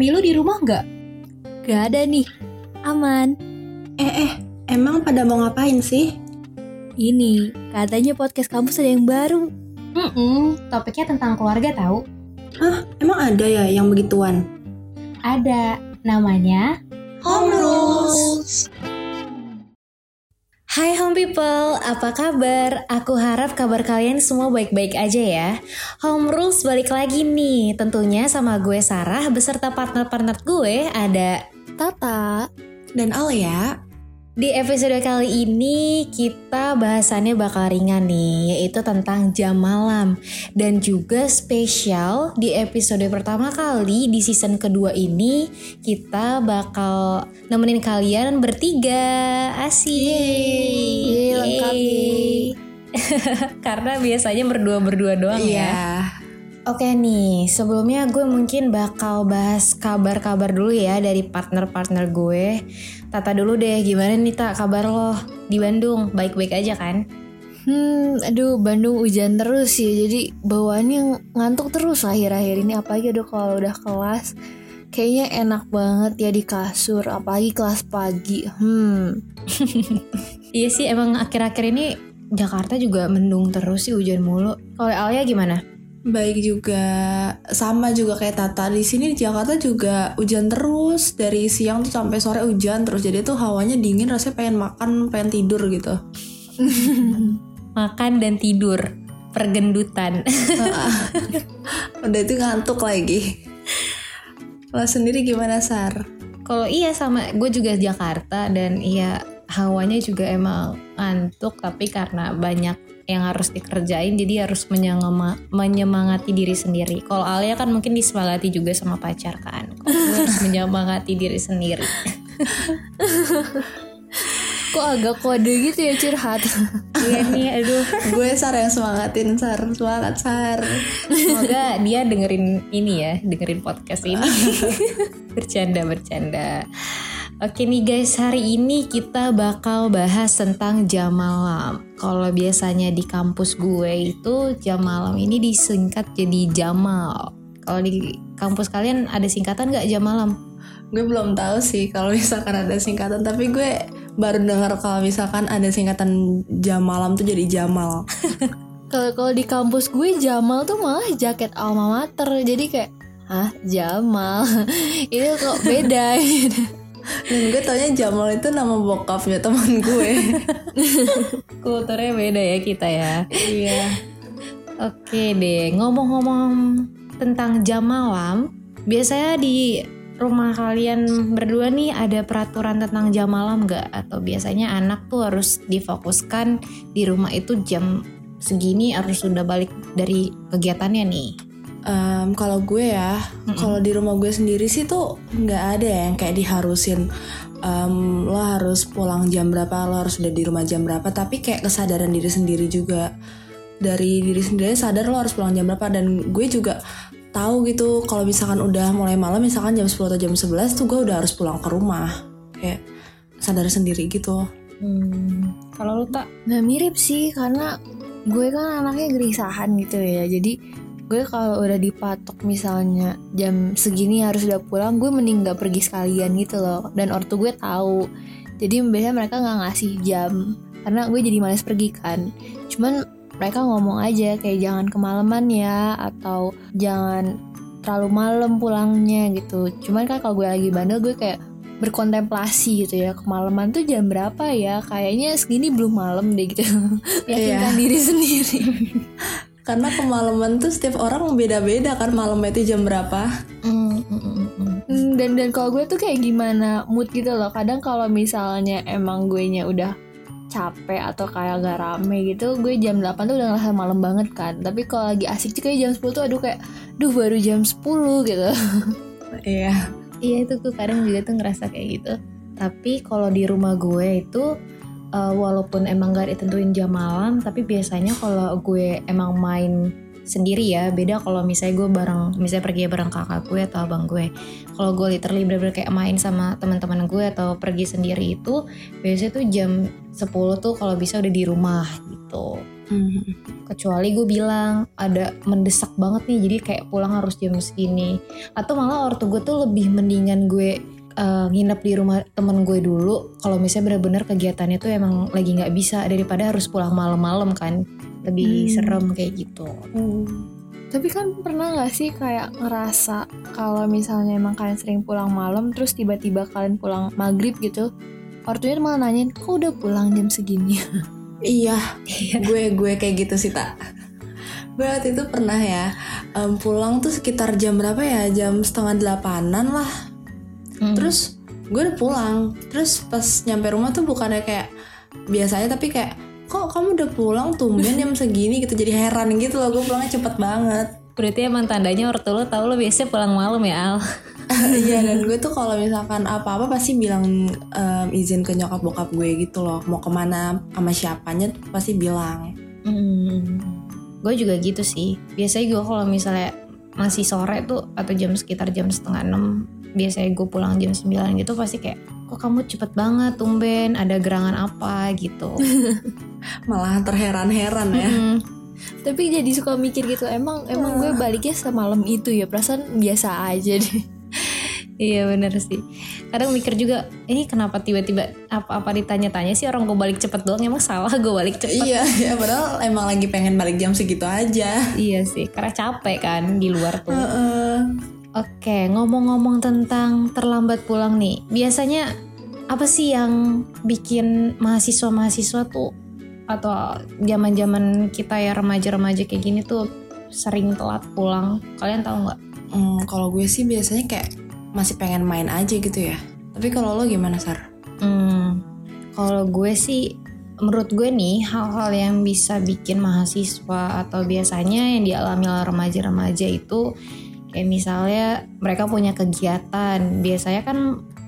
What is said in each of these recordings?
Mami lu di rumah nggak? Gak ada nih. Aman. Eh eh, emang pada mau ngapain sih? Ini, katanya podcast kampus ada yang baru. Hmm, topiknya tentang keluarga tahu. Hah, emang ada ya yang begituan? Ada, namanya Home Rules. Hai home people, apa kabar? Aku harap kabar kalian semua baik-baik aja ya. Home Rules balik lagi nih, tentunya sama gue Sarah beserta partner-partner gue ada Tata. Dan Alia, Di episode kali ini kita bahasannya bakal ringan nih, yaitu tentang jam malam. Dan juga spesial di episode pertama kali di season kedua ini kita bakal nemenin kalian bertiga. Asik. Yeay, lengkap Yeay. Karena biasanya berdua-berdua doang ya. Oke nih, sebelumnya gue mungkin bakal bahas kabar-kabar dulu ya dari partner-partner gue. Tata dulu deh, gimana nih tak kabar lo di Bandung? Baik-baik aja kan? Hmm, aduh Bandung hujan terus ya, jadi bawaannya ngantuk terus akhir-akhir ini. Apalagi aduh kalau udah kelas, kayaknya enak banget ya di kasur, apalagi kelas pagi. Hmm, Iya sih, emang akhir-akhir ini Jakarta juga mendung terus sih hujan mulu. Kalau Alia gimana? Baik juga, sama juga kayak Tata. Di sini di Jakarta juga hujan terus dari siang tuh sampai sore hujan terus. Jadi tuh hawanya dingin, rasanya pengen makan, pengen tidur gitu. Makan dan tidur, pergendutan. Udah itu ngantuk lagi. Lo sendiri gimana Sar? Kalau iya sama gue juga Jakarta dan iya hawanya juga emang ngantuk tapi karena banyak yang harus dikerjain jadi harus menyengema- menyemangati diri sendiri. Kalau Alia kan mungkin disemangati juga sama pacar kan. Gue harus menyemangati diri sendiri. kok agak kode gitu ya curhat. Iya nih, aduh. Gue Sar yang semangatin Sar, semangat Sar. Semoga dia dengerin ini ya, dengerin podcast ini. bercanda, bercanda. Oke nih guys, hari ini kita bakal bahas tentang jam malam. Kalau biasanya di kampus gue itu jam malam ini disingkat jadi Jamal. Kalau di kampus kalian ada singkatan nggak jam malam? Gue belum tahu sih kalau misalkan ada singkatan, tapi gue baru dengar kalau misalkan ada singkatan jam malam tuh jadi Jamal. Kalau kalau di kampus gue Jamal tuh malah jaket alma mater, jadi kayak Hah, Jamal. Itu kok beda. Dan gue taunya Jamal itu nama bokapnya teman gue. Kulturnya beda ya kita ya. iya. Oke deh, ngomong-ngomong tentang jam malam, biasanya di rumah kalian berdua nih ada peraturan tentang jam malam nggak? Atau biasanya anak tuh harus difokuskan di rumah itu jam segini harus sudah balik dari kegiatannya nih. Em, kalau gue ya, kalau di rumah gue sendiri sih tuh nggak ada yang kayak diharusin em, lo harus pulang jam berapa, lo harus udah di rumah jam berapa. Tapi kayak kesadaran diri sendiri juga. Dari diri sendiri sadar lo harus pulang jam berapa dan gue juga tahu gitu kalau misalkan udah mulai malam misalkan jam 10 atau jam 11 tuh gue udah harus pulang ke rumah. Kayak sadar sendiri gitu. Hmm, kalau lu tak Nah mirip sih karena gue kan anaknya gerisahan gitu ya Jadi gue kalau udah dipatok misalnya jam segini harus udah pulang Gue mending gak pergi sekalian gitu loh. Dan ortu gue tahu. Jadi biasanya mereka gak ngasih jam Karena gue jadi males pergi kan. Cuman mereka ngomong aja kayak jangan kemalaman ya Atau jangan terlalu malam pulangnya gitu. Cuman kan kalau gue lagi bandel gue kayak berkontemplasi gitu ya. Kemalaman tuh jam berapa ya? Kayaknya segini belum malam deh gitu. Yakinkan diri sendiri karena kemalaman tuh setiap orang beda-beda kan malam itu jam berapa. Hmm, hmm, hmm. Hmm, dan dan kalau gue tuh kayak gimana mood gitu loh. Kadang kalau misalnya emang gue nya udah capek atau kayak gak rame gitu gue jam 8 tuh udah ngerasa malam banget kan. Tapi kalau lagi asik kayak jam 10 tuh aduh kayak duh baru jam 10 gitu. Iya. Iya itu tuh kadang juga tuh ngerasa kayak gitu. Tapi kalau di rumah gue itu uh, walaupun emang gak ditentuin jam malam, tapi biasanya kalau gue emang main sendiri ya beda kalau misalnya gue bareng misalnya pergi bareng kakak gue atau abang gue. Kalau gue literally bener-bener kayak main sama teman-teman gue atau pergi sendiri itu biasanya tuh jam 10 tuh kalau bisa udah di rumah gitu. Hmm. kecuali gue bilang ada mendesak banget nih jadi kayak pulang harus jam segini. Atau malah ortu gue tuh lebih mendingan gue eh, nginep di rumah temen gue dulu kalau misalnya bener-bener kegiatannya tuh emang lagi nggak bisa daripada harus pulang malam-malam kan lebih Hmm. serem kayak gitu Tapi kan pernah gak sih kayak ngerasa kalau misalnya emang kalian sering pulang malam terus tiba-tiba kalian pulang maghrib gitu Ortunya malah nanyain, kok udah pulang jam segini? Iya, gue gue kayak gitu sih tak. Gue waktu itu pernah ya em, pulang tuh sekitar jam berapa ya? Jam setengah delapanan lah. Hmm. Terus gue udah pulang. Terus pas nyampe rumah tuh bukannya kayak biasanya tapi kayak kok kamu udah pulang? Tumben jam segini gitu. Jadi heran gitu loh gue pulangnya cepet banget. Berarti emang tandanya ortu lo tau lo biasanya pulang malam ya Al? Iya dan gue tuh kalau misalkan apa-apa pasti bilang em, izin ke nyokap bokap gue gitu loh. Mau ke mana sama siapanya tuh pasti bilang. Hmm, gue juga gitu sih. Biasanya gue kalau misalnya masih sore tuh atau jam sekitar jam setengah enam, biasanya gue pulang jam 9 gitu pasti kayak, kok kamu cepet banget tumben, ada gerangan apa gitu. malah terheran-heran ya Mm, Tapi jadi suka mikir gitu, emang emang gue baliknya semalam itu ya perasaan biasa aja deh. iya bener sih. Kadang mikir juga, ini kenapa tiba-tiba apa-apa ditanya-tanya sih orang gue balik cepet doang, emang salah gue balik cepet. Iya, ya padahal emang lagi pengen balik jam segitu aja. Iya sih, karena capek kan di luar tuh. Heeh. Oke, ngomong-ngomong tentang terlambat pulang nih, biasanya apa sih yang bikin mahasiswa-mahasiswa tuh atau zaman-zaman kita ya remaja-remaja kayak gini tuh sering telat pulang? Kalian tahu nggak? Hmm, kalau gue sih biasanya kayak masih pengen main aja gitu ya. Tapi kalau lo gimana Sar? Hmm, kalau gue sih, menurut gue nih hal-hal yang bisa bikin mahasiswa atau biasanya yang dialami oleh remaja-remaja itu kayak misalnya mereka punya kegiatan. Biasanya kan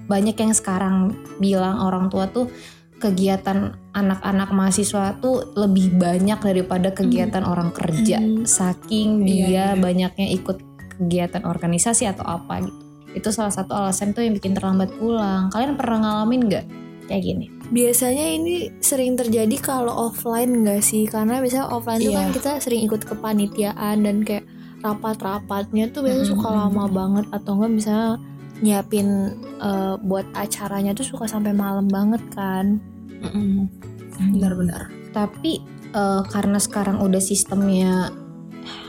banyak yang sekarang bilang orang tua tuh kegiatan anak-anak mahasiswa tuh lebih banyak daripada kegiatan orang kerja. Hmm. Saking Iya, dia iya. banyaknya ikut kegiatan organisasi atau apa gitu. Itu salah satu alasan tuh yang bikin terlambat pulang. Kalian pernah ngalamin nggak kayak gini? Biasanya ini sering terjadi kalau offline nggak sih? Karena biasanya offline tuh Iya. kan kita sering ikut kepanitiaan dan kayak rapat-rapatnya tuh biasanya suka lama banget atau enggak misalnya nyiapin eh, buat acaranya tuh suka sampai malam banget kan. Benar-benar. Tapi eh, karena sekarang udah sistemnya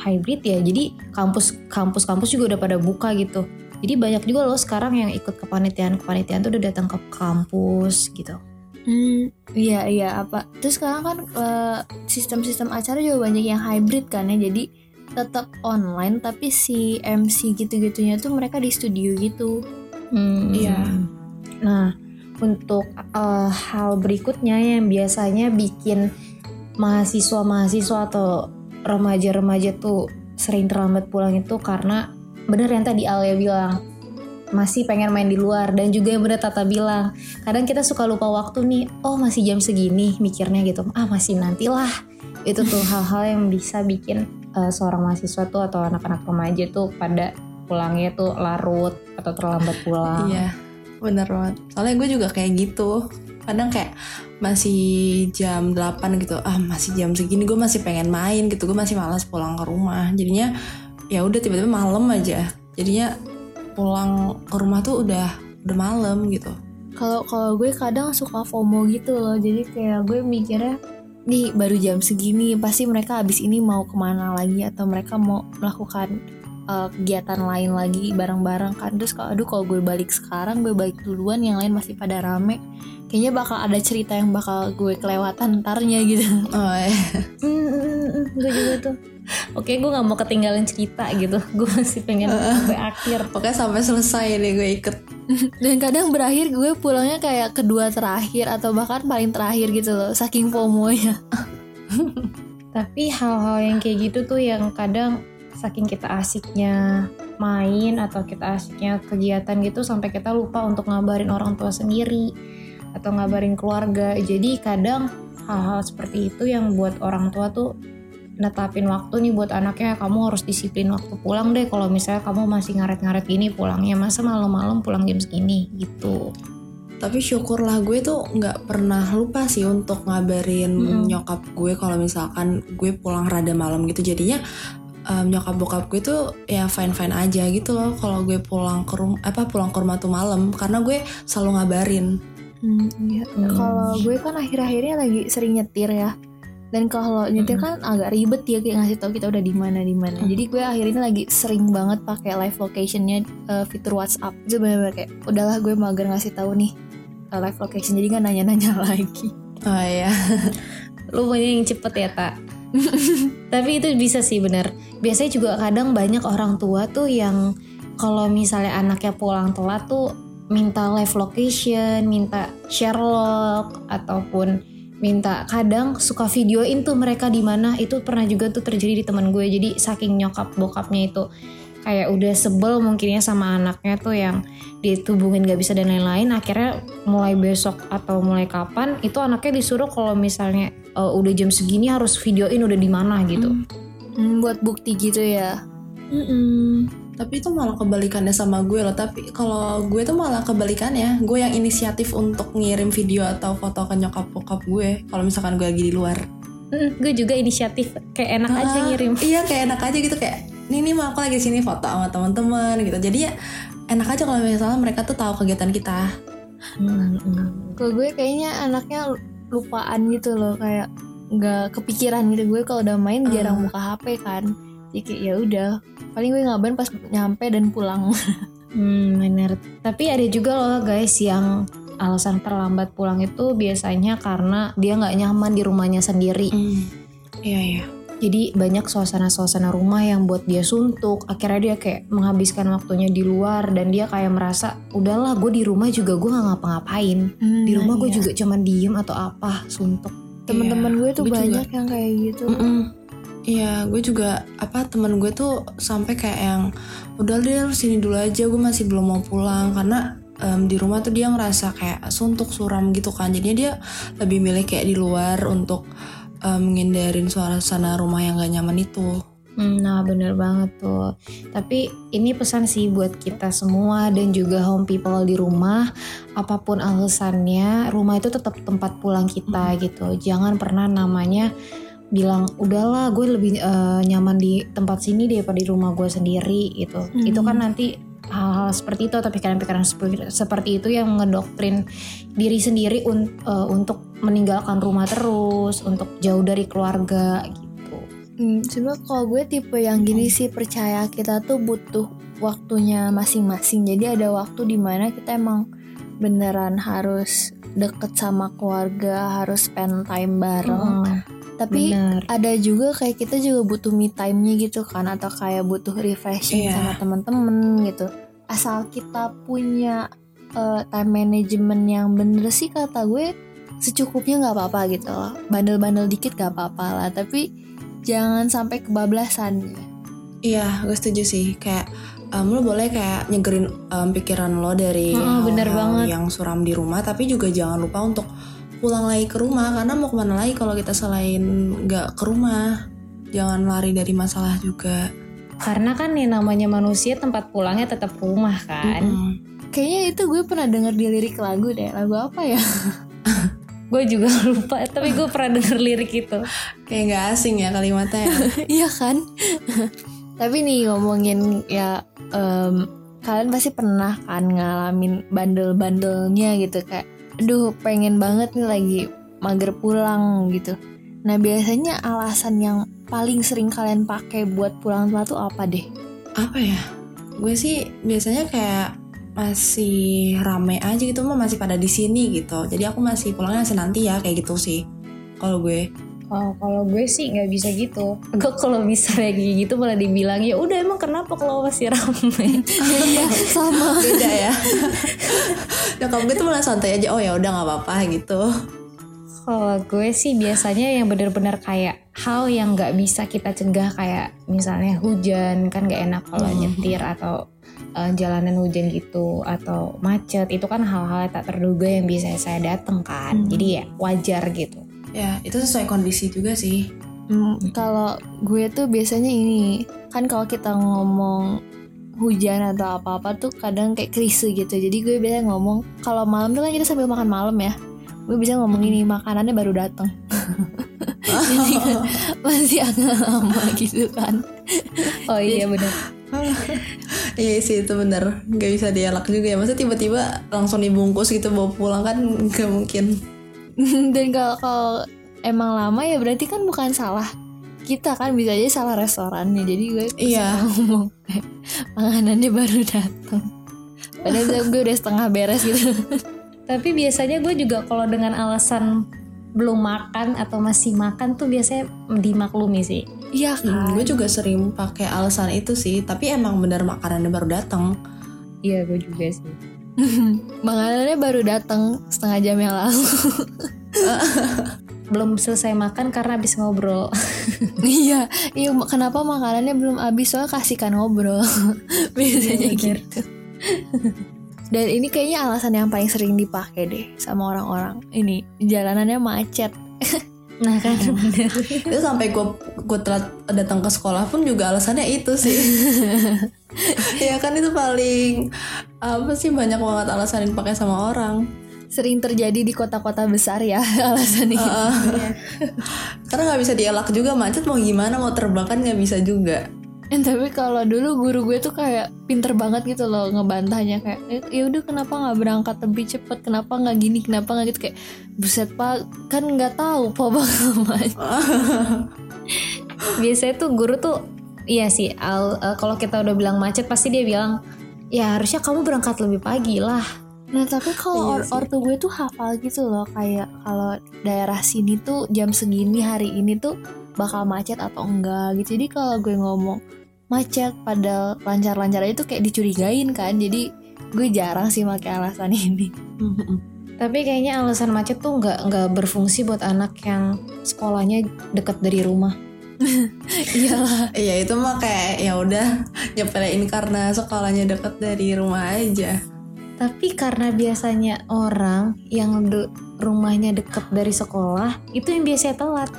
hybrid ya, jadi kampus kampus kampus juga udah pada buka gitu. Jadi banyak juga loh sekarang yang ikut kepanitiaan kepanitiaan tuh udah datang ke kampus gitu. Hmm, iya iya apa. Terus sekarang kan eh, sistem-sistem acara juga banyak yang hybrid kan ya. Jadi tetap online tapi si MC gitu-gitunya tuh mereka di studio gitu. Hmm, Iya. Nah, untuk eh, hal berikutnya yang biasanya bikin mahasiswa-mahasiswa atau remaja-remaja tuh sering terlambat pulang itu karena bener yang tadi Alia bilang masih pengen main di luar dan juga yang bener Tata bilang kadang kita suka lupa waktu nih oh masih jam segini mikirnya gitu ah masih nantilah itu tuh hal-hal yang bisa bikin eh, seorang mahasiswa tuh atau anak-anak remaja tuh pada pulangnya tuh larut atau terlambat pulang Iya, bener banget. Soalnya gue juga kayak gitu. Kadang kayak masih jam 8 gitu. Ah, masih jam segini gue masih pengen main gitu. Gue masih malas pulang ke rumah. Jadinya ya udah tiba-tiba malam aja. Jadinya pulang ke rumah tuh udah udah malam gitu. Kalau kalau gue kadang suka FOMO gitu loh. Jadi kayak gue mikirnya nih baru jam segini pasti mereka habis ini mau ke mana lagi atau mereka mau melakukan eh, kegiatan lain lagi bareng-bareng kan terus kalau aduh kalau gue balik sekarang gue balik duluan yang lain masih pada rame kayaknya bakal ada cerita yang bakal gue kelewatan ntarnya gitu Oh, ya. Hmm, hmm, hmm, hmm, gue juga tuh. Oke, gue nggak mau ketinggalan cerita gitu. Gue masih pengen sampai akhir. Pokoknya sampai selesai deh gue ikut. dan kadang berakhir gue pulangnya kayak kedua terakhir atau bahkan paling terakhir gitu loh saking FOMO-nya Tapi hal-hal yang kayak gitu tuh yang kadang saking kita asiknya main atau kita asiknya kegiatan gitu sampai kita lupa untuk ngabarin orang tua sendiri atau ngabarin keluarga. Jadi kadang hal-hal seperti itu yang buat orang tua tuh netapin waktu nih buat anaknya kamu harus disiplin waktu pulang deh kalau misalnya kamu masih ngaret-ngaret gini pulangnya masa malam-malam pulang jam segini gitu. tapi syukurlah gue tuh nggak pernah lupa sih untuk ngabarin Mm-mm. nyokap gue kalau misalkan gue pulang rada malam gitu jadinya em, nyokap bokap gue tuh ya fine fine aja gitu loh kalau gue pulang ke rumah apa pulang ke rumah tuh malam karena gue selalu ngabarin Hmm, iya. Hmm. Kalau gue kan akhir-akhirnya lagi sering nyetir ya. Dan kalau nyetir kan agak ribet ya kayak ngasih tau kita udah di mana di mana. Hmm. Jadi gue akhirnya lagi sering banget pakai live locationnya eh, fitur WhatsApp. Itu benar-benar kayak udahlah gue mager ngasih tahu nih eh, live location. Jadi nggak nanya-nanya lagi. oh ya Lu maunya yang cepet ya tak? Tapi itu bisa sih bener. Biasanya juga kadang banyak orang tua tuh yang kalau misalnya anaknya pulang telat tuh minta live location, minta share log ataupun minta. Kadang suka videoin tuh mereka di mana. Itu pernah juga tuh terjadi di teman gue. Jadi saking nyokap bokapnya itu kayak udah sebel mungkinnya sama anaknya tuh yang ditubungin gak bisa dan lain-lain. Akhirnya mulai besok atau mulai kapan itu anaknya disuruh kalau misalnya eh, udah jam segini harus videoin udah di mana gitu. Hmm, buat bukti gitu ya. Tapi itu malah kebalikannya sama gue loh. Tapi kalau gue tuh malah kebalikannya. Gue yang inisiatif untuk ngirim video atau foto ke nyokap bokap gue kalau misalkan gue lagi di luar. Mm, gue juga inisiatif. Kayak enak aja Ah, ngirim. iya kayak enak aja gitu. Kayak nih nih mau aku lagi sini foto sama teman-teman gitu. Jadi ya enak aja kalau misalnya mereka tuh tahu kegiatan kita. Mm. Kalau gue kayaknya anaknya lupaan gitu loh. Kayak nggak kepikiran gitu. Gue kalau udah main jarang Ah. buka HP kan. Jadi kayak ya udah paling gue ngabarin pas nyampe dan pulang. Hmm, bener. Tapi ada juga loh guys yang alasan terlambat pulang itu biasanya karena dia nggak nyaman di rumahnya sendiri. iya iya Jadi banyak suasana-suasana rumah yang buat dia suntuk. Akhirnya dia kayak menghabiskan waktunya di luar dan dia kayak merasa udahlah gue di rumah juga gue nggak ngapa-ngapain. Di Nah, rumah gue iya. juga cuman diem atau apa suntuk. temen-temen Iya, gue tuh gue juga. banyak yang kayak gitu. Mm-mm. Iya, gue juga apa temen gue tuh sampai kayak yang udah deh lu sini dulu aja, gue masih belum mau pulang karena em, di rumah tuh dia ngerasa kayak suntuk suram gitu kan, jadinya dia lebih milih kayak di luar untuk em, ngindarin suasana rumah yang gak nyaman itu. Hmm, Nah bener banget tuh. Tapi ini pesan sih buat kita semua dan juga home people di rumah. Apa pun alasannya, rumah itu tetap tempat pulang kita gitu. Jangan pernah namanya bilang udahlah gue lebih eh, nyaman di tempat sini daripada di rumah gue sendiri gitu. Hmm. Itu kan nanti hal-hal seperti itu atau pikiran-pikiran seperti, seperti itu yang ngedoktrin diri sendiri un- eh, untuk meninggalkan rumah terus, untuk jauh dari keluarga gitu. Hmm, cuma kalau gue tipe yang gini sih percaya kita tuh butuh waktunya masing-masing. Jadi ada waktu di mana kita emang beneran harus deket sama keluarga, harus spend time bareng. Hmm, Tapi bener. ada juga kayak kita juga butuh me time-nya gitu kan atau kayak butuh refreshing Iya. sama temen-temen gitu. Asal kita punya eh, time management yang bener sih kata gue secukupnya nggak apa-apa gitu loh. Bandel-bandel dikit gak apa-apa lah, tapi jangan sampai kebablasan. Iya, gue setuju sih. Kayak em, lo boleh kayak nyegerin em, pikiran lo dari Heeh, bener banget. yang suram di rumah, tapi juga jangan lupa untuk pulang lagi ke rumah karena mau ke mana lagi kalau kita selain nggak ke rumah. Jangan lari dari masalah juga. Karena kan yang namanya manusia tempat pulangnya tetap rumah kan. Mm-mm. Kayaknya itu gue pernah denger di lirik lagu deh. Lagu apa ya? Gue juga lupa, tapi gue pernah denger lirik itu. Kayak nggak asing ya kalimatnya. ya. Iya kan? Tapi nih ngomongin ya em, kalian pasti pernah kan ngalamin bandel-bandelnya gitu kayak aduh pengen banget nih lagi mager pulang gitu. Nah biasanya alasan yang paling sering kalian pakai buat pulang telat tuh apa deh? Apa ya? Gue sih biasanya kayak masih rame aja gitu mah masih pada di sini gitu. Jadi aku masih pulangnya nanti ya kayak gitu sih. Kalau gue. Oh, kalau gue sih nggak bisa gitu. Gue kalau misalnya kayak gitu malah dibilang ya udah emang kenapa kalau masih rame. Iya sama. beda ya nyokap gue tuh malah santai aja oh ya udah nggak apa-apa gitu Kalau gue sih biasanya yang bener-bener kayak hal yang nggak bisa kita cegah kayak misalnya hujan kan nggak enak kalau Hmm. nyetir atau eh, jalanan hujan gitu atau macet itu kan hal-hal yang tak terduga yang bisa saya dateng kan Hmm. jadi ya wajar gitu. Ya itu sesuai kondisi juga sih. Hmm, kalau gue tuh biasanya ini kan kalau kita ngomong hujan atau apa-apa tuh kadang kayak krisis gitu. Jadi gue biasanya ngomong kalau malam tuh kan kita sambil makan malam ya. Gue bisa ngomong ini makanannya baru datang jadi kan masih agak lama gitu kan. Oh iya benar Iya sih itu bener. Gak bisa dielak juga ya. Masa tiba-tiba langsung dibungkus gitu bawa pulang kan Gak mungkin dan kalau kalau emang lama ya berarti kan bukan salah kita kan bisa aja salah restorannya. Jadi gue Iya. ngomong kayak, makanannya baru datang padahal gue udah setengah beres gitu. Tapi biasanya gue juga kalau dengan alasan belum makan atau masih makan tuh biasanya dimaklumi sih. Iya Hmm, kan? Gue juga sering pakai alasan itu sih. Tapi emang bener makanannya baru datang iya gue juga sih makanannya baru datang setengah jam yang lalu. Belum selesai makan karena habis ngobrol. Iya iya kenapa makanannya belum habis? Soalnya kasihkan ngobrol. Biasanya Iya, gitu. Dan ini kayaknya alasan yang paling sering dipakai deh sama orang-orang. Ini jalanannya macet nah kan. Bener. Itu sampai gue gue telat datang ke sekolah pun juga alasannya itu sih. Ya kan itu paling Apa sih banyak banget alasan yang dipakai sama orang. Sering terjadi di kota-kota besar ya alasan ini Heeh. Karena nggak bisa dielak juga macet mau gimana mau terbang kan nggak bisa juga tapi kalau dulu guru gue tuh kayak pinter banget gitu loh ngebantahnya kayak "Eh, ya udah kenapa nggak berangkat lebih cepet? Kenapa nggak gini? Kenapa nggak gitu? Kayak buset pak kan nggak tahu pak bang. Biasanya tuh guru tuh iya sih al, eh, kalau kita udah bilang macet pasti dia bilang ya harusnya kamu berangkat lebih pagi lah. Nah tapi kalau Iya or- ortu gue tuh hafal gitu loh kayak kalau daerah sini tuh jam segini hari ini tuh bakal macet atau enggak gitu. Jadi kalau gue ngomong macet padahal lancar-lancar aja tuh kayak dicurigain kan. Jadi gue jarang sih pakai alasan ini. tapi kayaknya alasan macet tuh nggak nggak berfungsi buat anak yang sekolahnya deket dari rumah Iyalah. Iya itu mah kayak ya udah nyepelein karena sekolahnya deket dari rumah aja tapi karena biasanya orang yang de- rumahnya deket dari sekolah itu yang biasanya telat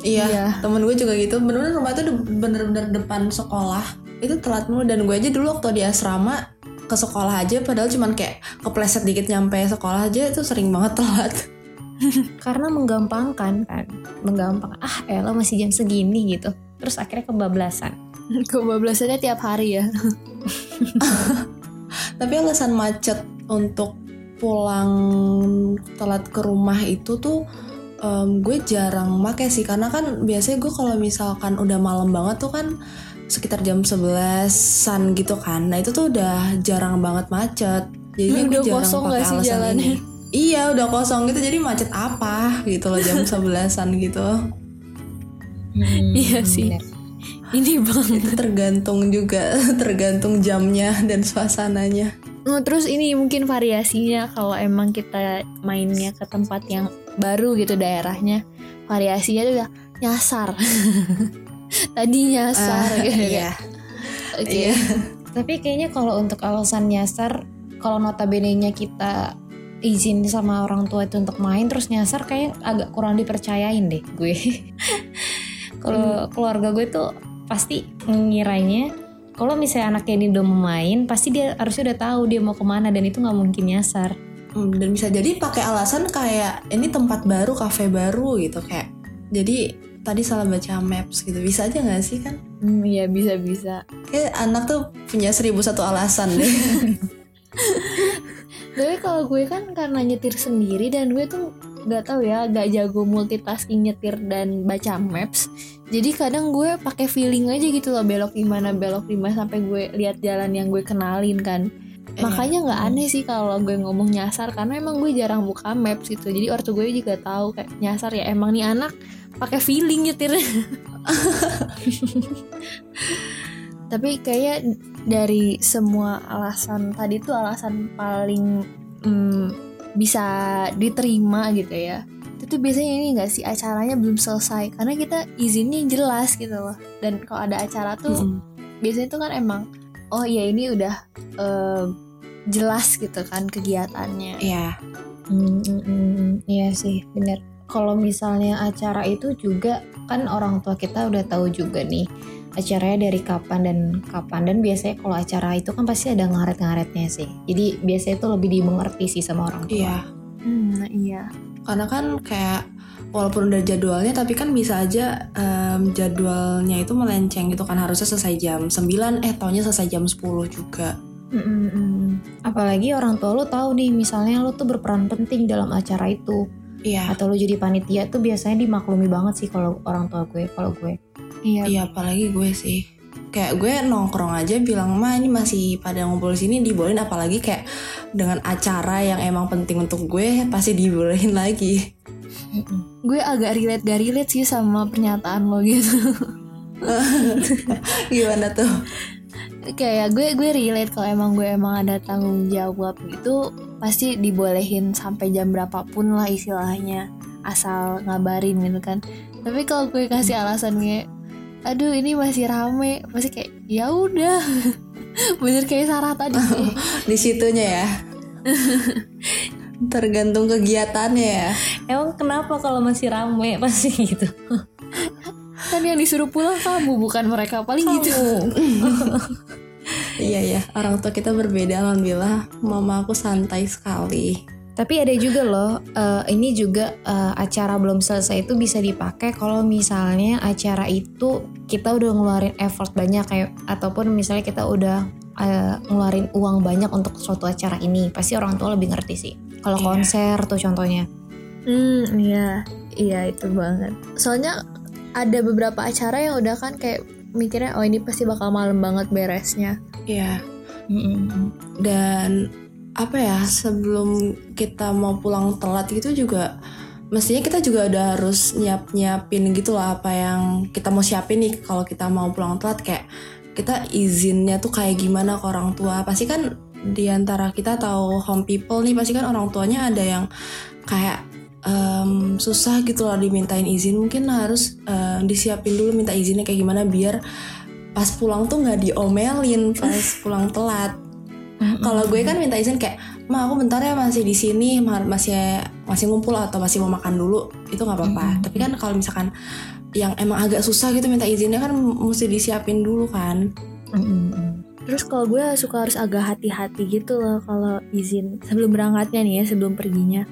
Iya, Iya. temen gue juga gitu. Bener-bener rumah de- bener-bener depan sekolah. Itu telat mulu dan gue aja dulu waktu di asrama ke sekolah aja padahal cuman kayak kepleset dikit nyampe sekolah aja itu sering banget telat. karena menggampangkan kan menggampang ah elah masih jam segini gitu terus akhirnya kebablasan Kebablasannya tiap hari ya. Tapi alasan macet untuk pulang telat ke rumah itu tuh em, gue jarang make sih karena kan biasanya gue kalau misalkan udah malam banget tuh kan sekitar jam 11-an gitu kan. Nah, itu tuh udah jarang banget macet. Jadi gue Udah jarang kosong pakai nggak sih alasan jalannya? ini. Iya, udah kosong gitu. Jadi macet apa gitu loh jam 11-an gitu. Iya sih. bener. Ini bang. Itu tergantung juga, tergantung jamnya dan suasananya. Oh, terus ini mungkin variasinya kalau emang kita mainnya ke tempat yang baru gitu daerahnya variasinya tuh udah nyasar tadi nyasar Ah, gitu iya. oke Iya. Tapi kayaknya kalau untuk alasan nyasar, kalau notabene-nya kita izin sama orang tua itu untuk main terus nyasar kayak agak kurang dipercayain deh gue. kalau keluarga gue tuh pasti ngiranya kalau misalnya anaknya ini udah mau main, pasti dia harusnya udah tahu dia mau ke mana dan itu nggak mungkin nyasar. Hmm, dan bisa jadi pakai alasan kayak ini tempat baru, kafe baru gitu kayak. Jadi tadi salah baca maps gitu. Bisa aja nggak sih kan? Hmm, iya bisa bisa Kayak anak tuh punya seribu satu alasan deh. tapi kalau gue kan karena nyetir sendiri dan gue tuh nggak tahu ya gak jago multitasking nyetir dan baca maps. Jadi kadang gue pakai feeling aja gitu loh belok di mana belok di mana sampai gue lihat jalan yang gue kenalin kan. Makanya nggak aneh sih kalau gue ngomong nyasar karena emang gue jarang buka maps gitu. Jadi ortu gue juga tahu kayak nyasar ya emang nih anak pakai feeling nyetir. Tapi kayak dari semua alasan tadi tuh alasan paling mm, bisa diterima gitu ya itu biasanya ini enggak sih acaranya belum selesai karena kita izinnya jelas gitu loh dan kalau ada acara tuh Mm-mm. biasanya tuh kan emang oh ya ini udah eh, jelas gitu kan kegiatannya Iya. Hmm, hmm, hmm, iya sih bener. Kalau misalnya acara itu juga kan orang tua kita udah tahu juga nih acaranya dari kapan dan kapan dan biasanya kalau acara itu kan pasti ada ngaret-ngaretnya sih. Jadi biasanya itu lebih dimengerti sih sama orang tua. Iya. Hmm, nah iya. Karena kan kayak walaupun udah jadwalnya tapi kan bisa aja em, jadwalnya itu melenceng gitu kan harusnya selesai jam 9 eh taunya selesai jam 10 juga. Mm-mm-mm. Apalagi orang tua lu tahu nih misalnya lu tuh berperan penting dalam acara itu Iya. atau lu jadi panitia tuh biasanya dimaklumi banget sih kalau orang tua gue kalau gue. Iya. Iya apalagi gue sih kayak gue nongkrong aja bilang ma ini masih pada ngumpul sini dibolehin apalagi kayak dengan acara yang emang penting untuk gue pasti dibolehin lagi Gue agak relate gak relate sih sama pernyataan lo gitu. gimana tuh Kayak gue gue relate kalau emang gue emang ada tanggung jawab gitu pasti dibolehin sampai jam berapapun lah istilahnya asal ngabarin gitu kan. Tapi kalau gue kasih alasan kayak aduh ini masih rame. Pasti kayak ya udah. Bener kayak Sarah tadi sih. di situnya ya. Tergantung kegiatannya ya. Emang kenapa kalau masih rame? Pasti gitu? kan yang disuruh pulang kamu bukan mereka. Paling gitu. Iya ya orang tua kita berbeda alhamdulillah. Mama aku santai sekali Tapi ada juga loh, eh, ini juga eh, acara belum selesai itu bisa dipakai kalau misalnya acara itu kita udah ngeluarin effort banyak kayak ataupun misalnya kita udah eh, ngeluarin uang banyak untuk suatu acara ini, pasti orang tua lebih ngerti sih. Kalau Iya. konser tuh contohnya. Hmm, iya, iya itu banget. Soalnya ada beberapa acara yang udah kan kayak mikirnya oh ini pasti bakal malam banget beresnya. Iya Mm-mm. dan apa ya sebelum kita mau pulang telat gitu juga mestinya kita juga udah harus nyiap nyiapin gitu lah apa yang kita mau siapin nih. Kalau kita mau pulang telat kayak kita izinnya tuh kayak gimana ke orang tua. Pasti kan di antara kita atau home people nih pasti kan orang tuanya ada yang kayak em, susah gitu loh dimintain izin. Mungkin harus eh, disiapin dulu minta izinnya kayak gimana biar pas pulang tuh nggak diomelin pas pulang telat kalau gue kan minta izin kayak, ma aku bentar ya masih di sini, ma- masih masih ngumpul atau masih mau makan dulu, itu nggak apa-apa. Mm-mm. Tapi kan kalau misalkan yang emang agak susah gitu minta izinnya kan mesti disiapin dulu kan. Mm-mm. Terus kalau gue suka harus agak hati-hati gitu loh kalau izin sebelum berangkatnya nih ya sebelum perginya.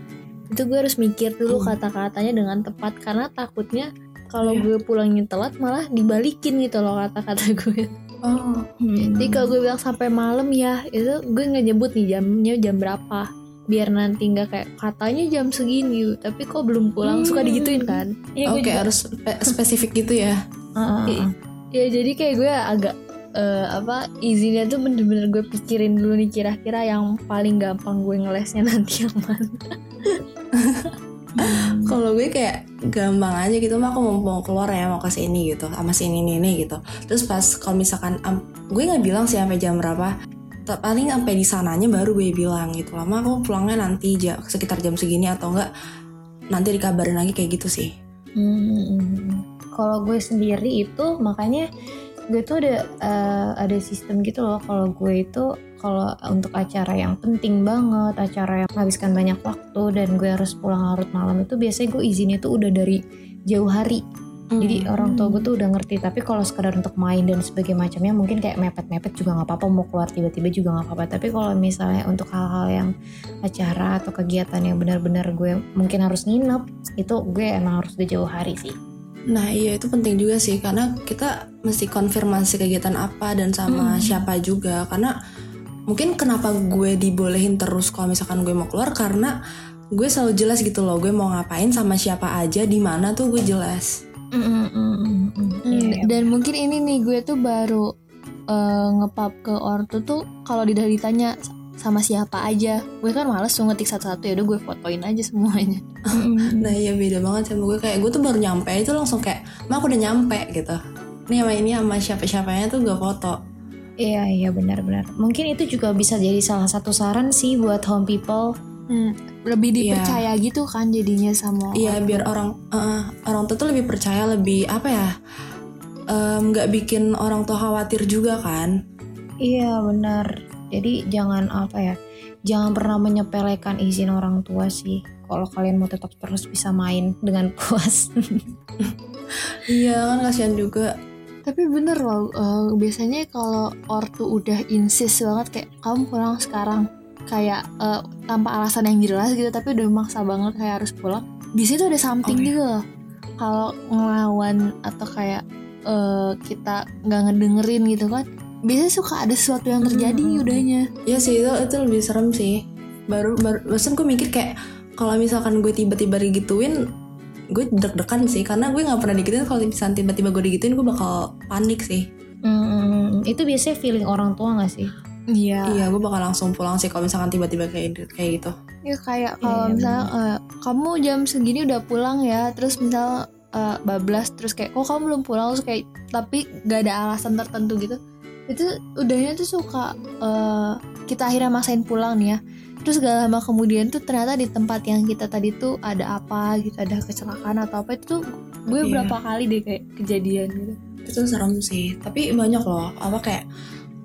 Itu gue harus mikir dulu Hmm. kata-katanya dengan tepat karena takutnya kalau Iya. gue pulangnya telat malah dibalikin gitu loh kata-kata gue. Oh, Jadi kalau gue bilang sampai malam ya itu gue nggak nyebut nih jamnya jam berapa biar nanti nggak kayak katanya jam segini tapi kok belum pulang suka Hmm. digituin kan Iya, gue oke juga. harus spe- spesifik gitu ya. Heeh. ya jadi kayak gue agak eh, apa izinnya tuh bener-bener gue pikirin dulu nih kira-kira yang paling gampang gue ngelesnya nanti yang mana Kalau gue kayak gampang aja gitu, mah aku mau, mau keluar ya mau ke sini gitu, sama si ini ini, gitu. Terus pas kalau misalkan am- gue nggak bilang sih sampai jam berapa, paling sampai di sananya baru gue bilang gitu. Lama aku pulangnya nanti ja- sekitar jam segini atau enggak nanti dikabarin lagi kayak gitu sih. Hmm, Kalau gue sendiri itu makanya gue tuh ada eh, ada sistem gitu loh. Kalau gue itu kalau untuk acara yang penting banget, acara yang menghabiskan banyak waktu dan gue harus pulang larut malam itu biasanya gue izinnya tuh udah dari jauh hari. Jadi Mm. orang tua gue tuh udah ngerti. Tapi kalau sekadar untuk main dan sebagainya macamnya mungkin kayak mepet-mepet juga nggak apa-apa. Mau keluar tiba-tiba juga nggak apa-apa. Tapi kalau misalnya untuk hal-hal yang acara atau kegiatan yang benar-benar gue mungkin harus nginep, itu gue emang harus udah jauh hari sih. Nah iya itu penting juga sih karena kita mesti konfirmasi kegiatan apa dan sama Hmm. siapa juga karena mungkin kenapa gue dibolehin terus kalau misalkan gue mau keluar karena gue selalu jelas gitu loh gue mau ngapain sama siapa aja di mana tuh gue jelas. Hmm, Iya, dan mungkin ini nih gue tuh baru eh, ngepap ke ortu tuh kalau udah ditanya sama siapa aja gue kan males tuh ngetik satu-satu ya udah gue fotoin aja semuanya Nah iya beda banget sama gue kayak gue tuh baru nyampe itu langsung kayak ma aku udah nyampe gitu. Ini sama ini sama siapa-siapanya tuh gue foto. Iya iya benar-benar. Mungkin itu juga bisa jadi salah satu saran sih buat home people. Hmm, lebih Iya. dipercaya gitu kan jadinya sama Iya orang biar orang eh, orang tua tuh lebih percaya lebih apa ya em, nggak bikin orang tua khawatir juga kan. Iya benar. Jadi jangan apa ya, jangan pernah menyepelekan izin orang tua sih. Kalau kalian mau tetap terus bisa main dengan puas. Iya kan kasihan juga. Tapi bener loh, eh, biasanya kalau ortu udah insist banget kayak kamu pulang sekarang kayak eh, tanpa alasan yang jelas gitu, tapi udah maksa banget kayak harus pulang. Di situ ada something Oh, iya. gitu loh. Kalau ngelawan atau kayak eh, kita nggak ngedengerin gitu kan, biasanya suka ada sesuatu yang terjadi Hmm, hmm, hmm. udahnya. Iya sih itu itu lebih serem sih. Baru baru gue mikir kayak kalau misalkan gue tiba-tiba digituin gue deg-degan sih karena gue nggak pernah digituin kalau misalkan tiba-tiba gue digituin gue bakal panik sih Hmm, itu biasanya feeling orang tua gak sih? Iya. iya gue bakal langsung pulang sih kalau misalkan tiba-tiba kayak kayak gitu Ya kayak kalau Iya, misalnya eh, kamu jam segini udah pulang ya, terus misal eh, bablas terus kayak kok kamu belum pulang terus kayak tapi gak ada alasan tertentu gitu. Itu udahnya tuh suka eh, kita akhirnya maksain pulang nih ya. Terus gak lama kemudian tuh ternyata di tempat yang kita tadi tuh ada apa gitu, ada kecelakaan atau apa itu tuh gue Iya. berapa kali deh kayak kejadian gitu. itu serem sih tapi banyak loh apa kayak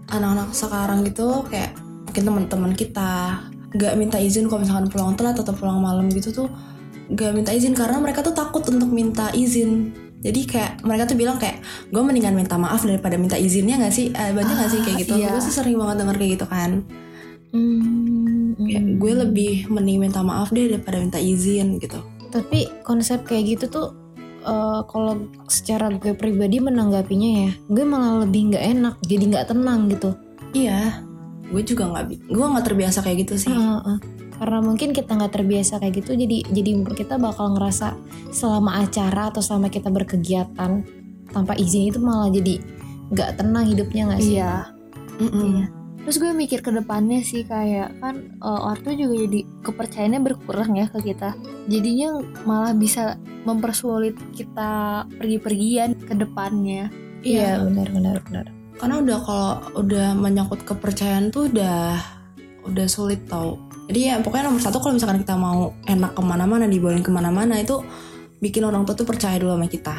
anak-anak sekarang gitu kayak mungkin teman-teman kita nggak minta izin kalau misalkan pulang telat atau pulang malam gitu tuh nggak minta izin karena mereka tuh takut untuk minta izin jadi kayak mereka tuh bilang kayak gue mendingan minta maaf daripada minta izinnya nggak sih Eh, banyak nggak sih kayak gitu iya. gue sih sering banget denger kayak gitu kan Hmm, kayak gue lebih mending minta maaf deh daripada minta izin gitu Tapi konsep kayak gitu tuh eh, kalau secara gue pribadi menanggapinya ya, gue malah lebih nggak enak, jadi nggak tenang gitu. iya gue juga nggak gue nggak terbiasa kayak gitu sih Heeh. Karena mungkin kita nggak terbiasa kayak gitu, jadi jadi kita bakal ngerasa selama acara atau selama kita berkegiatan tanpa izin itu malah jadi nggak tenang hidupnya nggak sih? Iya. Mm-mm. Terus gue mikir ke depannya sih kayak kan uh, ortu juga jadi kepercayaannya berkurang ya ke kita. Jadinya malah bisa mempersulit kita pergi-pergian ke depannya. Iya benar benar benar. karena udah kalau udah menyangkut kepercayaan tuh udah udah sulit tau jadi ya pokoknya nomor satu kalau misalkan kita mau enak ke mana-mana dibawain ke mana-mana itu bikin orang tua tuh percaya dulu sama kita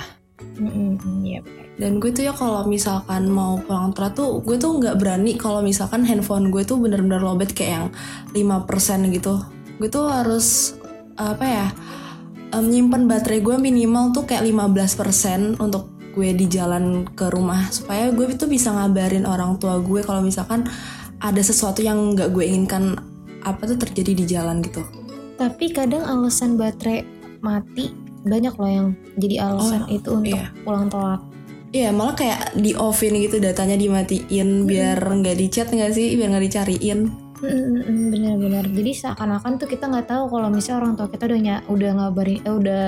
Mm-mm, Iya benar. Dan gue tuh ya kalau misalkan mau pulang telat tuh gue tuh nggak berani kalau misalkan handphone gue tuh bener-bener lowbat kayak yang 5% gitu gue tuh harus apa ya em, nyimpen baterai gue minimal tuh kayak 15% untuk gue di jalan ke rumah supaya gue tuh bisa ngabarin orang tua gue kalau misalkan ada sesuatu yang nggak gue inginkan apa tuh terjadi di jalan gitu Tapi kadang alasan baterai mati banyak loh yang jadi alasan Oh, itu untuk iya. pulang telat. Iya malah kayak di offin gitu datanya dimatiin biar nggak di chat nggak sih biar nggak dicariin Mm-mm, Bener-bener. Jadi seakan-akan tuh kita nggak tahu kalau misalnya orang tua kita udah ny- udah ngabarin, eh, udah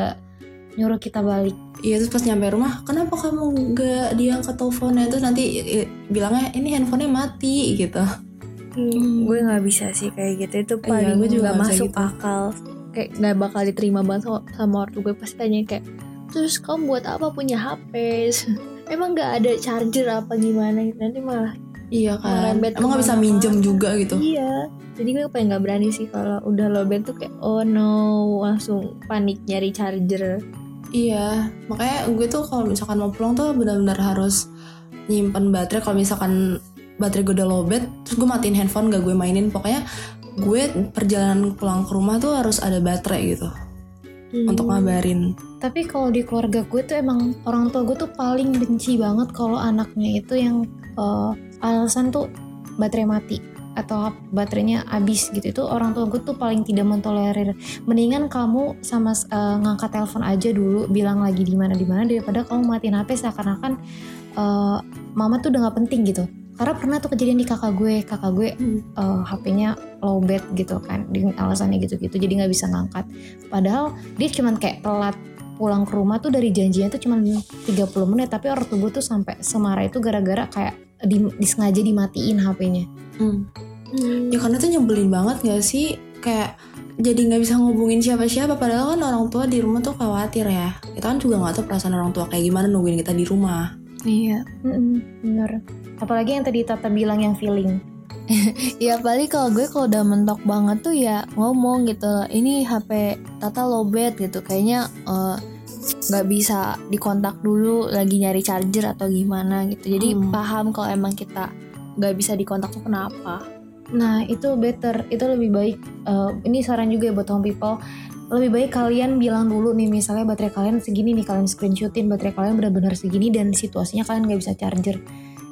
nyuruh kita balik. Iya terus pas nyampe rumah kenapa kamu nggak diangkat teleponnya terus nanti bilangnya ini handphonenya mati gitu Gue nggak bisa sih kayak gitu. Itu Iya, paling gue juga bisa masuk gitu. akal. Kayak nggak bakal diterima banget sama, sama ortu gue pasti tanya kayak terus kamu buat apa punya HP? Emang nggak ada charger apa gimana? Nanti malah iya kan. Ngerembet emang nggak bisa minjem juga gitu? Iya. Jadi gue paling nggak berani sih kalau udah lowbat tuh kayak oh no langsung panik nyari charger. iya. Makanya gue tuh kalau misalkan mau pulang tuh benar-benar harus nyimpen baterai. Kalau misalkan baterai gue udah lowbat terus gue matiin handphone gak gue mainin. Pokoknya gue perjalanan pulang ke rumah tuh harus ada baterai gitu untuk ngabarin. Tapi kalau di keluarga gue tuh emang orang tua gue tuh paling benci banget kalau anaknya itu yang eh, alasan tuh baterai mati atau baterainya habis gitu. Itu orang tua gue tuh paling tidak mentolerir. Mendingan kamu sama eh, ngangkat telepon aja dulu bilang lagi di mana di mana daripada kamu matiin HP seakan-akan eh, mama tuh udah nggak penting gitu karena pernah tuh kejadian di kakak gue. Kakak gue Hmm. eh, HP-nya lowbat gitu kan. Dengan alasannya gitu-gitu. Jadi nggak bisa ngangkat. Padahal dia cuman kayak telat pulang ke rumah tuh dari janjinya tuh cuman 30 menit. Tapi orang tua gue tuh sampai semarah itu gara-gara kayak di, disengaja dimatiin HP-nya Hmm. Ya karena tuh nyebelin banget gak sih? Kayak jadi nggak bisa ngubungin siapa-siapa. Padahal kan orang tua di rumah tuh khawatir ya. Kita kan juga gak tahu perasaan orang tua kayak gimana nungguin kita di rumah Iya. Mm-mm, bener apalagi yang tadi Tata bilang yang feeling Ya paling kalau gue kalau udah mentok banget tuh ya ngomong gitu. Ini HP Tata lowbat gitu. Kayaknya eh, nggak bisa dikontak dulu lagi nyari charger atau gimana gitu. Jadi Hmm. paham kalau emang kita nggak bisa dikontak tuh kenapa. Nah itu better, itu lebih baik. Eh, ini saran juga ya buat home people. Lebih baik kalian bilang dulu nih misalnya baterai kalian segini nih kalian screenshotin baterai kalian benar-benar segini dan situasinya kalian nggak bisa charger.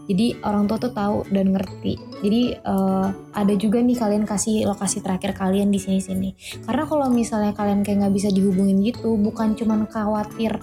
Jadi orang tua tuh tahu dan ngerti. Jadi eh, ada juga nih kalian kasih lokasi terakhir kalian di sini sini karena kalau misalnya kalian kayak nggak bisa dihubungin gitu bukan cuman khawatir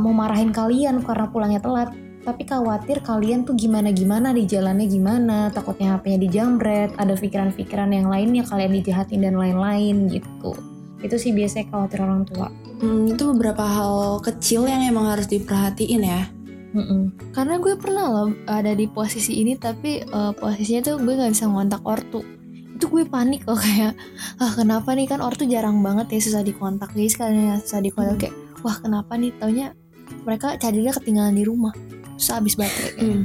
mau marahin kalian karena pulangnya telat tapi khawatir kalian tuh gimana gimana di jalannya gimana takutnya HP-nya dijamret ada pikiran-pikiran yang lainnya kalian dijahatin dan lain-lain gitu itu sih biasanya khawatir orang tua Hmm, itu beberapa hal kecil yang emang harus diperhatiin ya. Mm-mm. Karena gue pernah loh ada di posisi ini tapi eh, posisinya tuh gue nggak bisa ngontak ortu. Itu gue panik loh kayak ah kenapa nih kan ortu jarang banget ya susah dikontak jadi sekalian ya susah dikontak kayak wah kenapa nih taunya mereka chargernya ketinggalan di rumah terus habis baterai Hmm.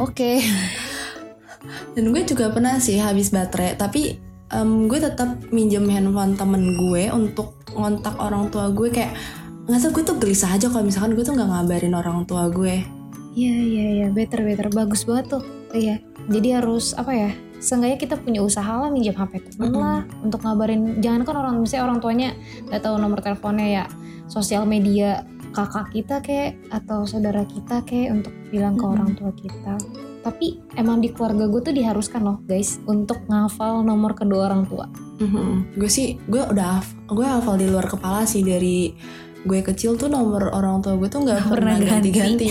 oke Dan gue juga pernah sih habis baterai, tapi em, gue tetap minjem handphone temen gue untuk ngontak orang tua gue kayak nggak tahu gue tuh gelisah aja kalau misalkan gue tuh nggak ngabarin orang tua gue. Iya iya iya better better bagus banget tuh iya jadi harus apa ya Seenggaknya kita punya usaha lah minjem HP temen Mm-mm. lah untuk ngabarin jangan kan orang misalnya orang tuanya nggak tahu nomor teleponnya ya sosial media kakak kita kayak atau saudara kita kayak untuk bilang ke Mm-mm. orang tua kita tapi emang di keluarga gue tuh diharuskan loh guys untuk ngafal nomor kedua orang tua. Mhm. Gue sih gue udah gue hafal di luar kepala sih. Dari gue kecil tuh nomor orang tua gue tuh nggak pernah ganti-ganti.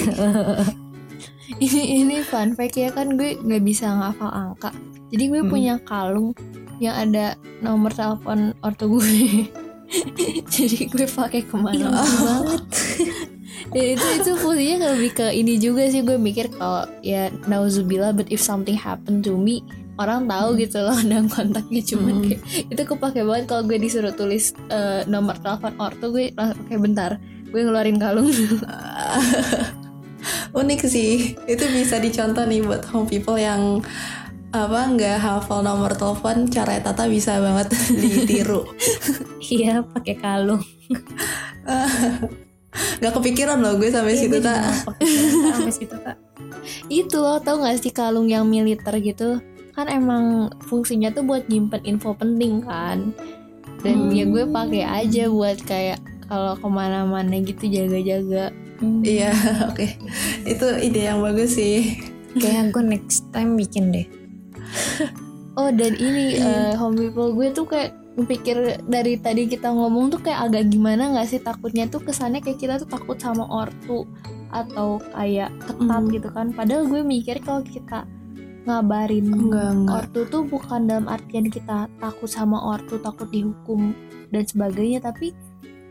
ini ini fun fact ya kan gue nggak bisa ngafal angka. Jadi gue Hmm. punya kalung yang ada nomor telepon ortu gue jadi gue pakai ke mana banget Dan itu itu fungsinya lebih ke ini juga sih gue mikir kalau ya nauzubillah but if something happen to me orang tahu gitu loh dan kontaknya. Cuman Hmm. kayak itu kepake banget kalau gue disuruh tulis eh, nomor telepon ortu gue langsung kayak bentar gue ngeluarin kalung Unik sih, itu bisa dicontoh nih buat home people yang apa nggak hafal nomor telepon cara Tata bisa banget ditiru. Iya pakai kalung nggak kepikiran loh gue sampai situ Iya, juga tak sampai situ tak itu loh tau gak sih kalung yang militer gitu? Kan emang fungsinya tuh buat nyimpen info penting kan. Dan Hmm. ya gue pakai aja buat kayak kalau ke mana-mana gitu jaga-jaga. Iya oke. Itu ide yang bagus sih. Kayak gue next time bikin deh. Oh dan ini eh, home people gue tuh kayak pikir dari tadi kita ngomong tuh kayak agak gimana nggak sih? Takutnya tuh kesannya kayak kita tuh takut sama ortu atau kayak ketat Hmm. gitu kan. Padahal gue mikir kalau kita ngabarin enggak enggak. ortu tuh bukan dalam artian kita takut sama ortu takut dihukum dan sebagainya tapi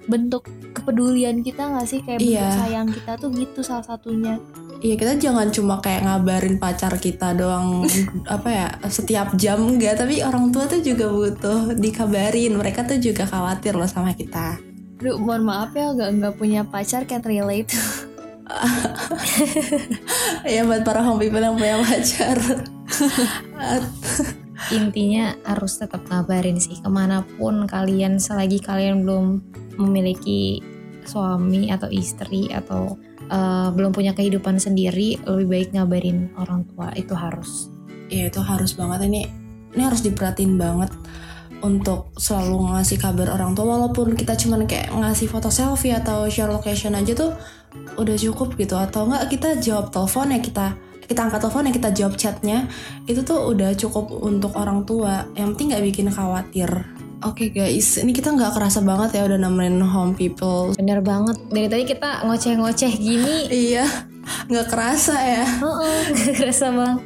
bentuk kepedulian kita nggak sih? Kayak bentuk Iya. sayang kita tuh gitu salah satunya Iya kita jangan cuma kayak ngabarin pacar kita doang apa ya setiap jam enggak. Tapi orang tua tuh juga butuh dikabarin. Mereka tuh juga khawatir loh sama kita. Duh, mohon maaf ya gak nggak punya pacar can't relate. Ya buat para home people yang punya pacar. Intinya harus tetap ngabarin sih ke mana pun kalian selagi kalian belum memiliki suami atau istri atau eh, belum punya kehidupan sendiri lebih baik ngabarin orang tua. Itu harus. Ya itu harus banget. Ini ini harus diperhatiin banget untuk selalu ngasih kabar orang tua. Walaupun kita cuman kayak ngasih foto selfie atau share location aja tuh udah cukup gitu. Atau enggak kita jawab telepon ya kita kita angkat telepon ya kita jawab chatnya. Itu tuh udah cukup untuk orang tua. Yang penting nggak bikin khawatir oke guys ini kita nggak kerasa banget ya udah nemenin home people. Bener banget. Dari tadi kita ngoceh-ngoceh gini. Iya nggak kerasa ya. Heeh, gak kerasa bang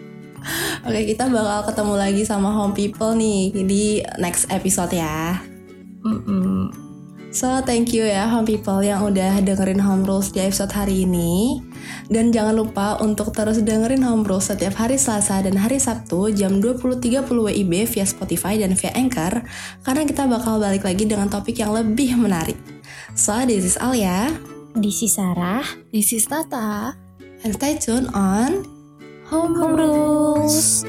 Oke, kita bakal ketemu lagi sama home people nih di next episode ya. Mm-mm. So, thank you ya home people yang udah dengerin Home Rules di episode hari ini. Dan jangan lupa untuk terus dengerin Home Rules setiap hari Selasa dan hari Sabtu jam 20.30 WIB via Spotify dan via Anchor karena kita bakal balik lagi dengan topik yang lebih menarik. So, this is Alia This is Sarah This is Tata and stay tuned on Home, Home Rules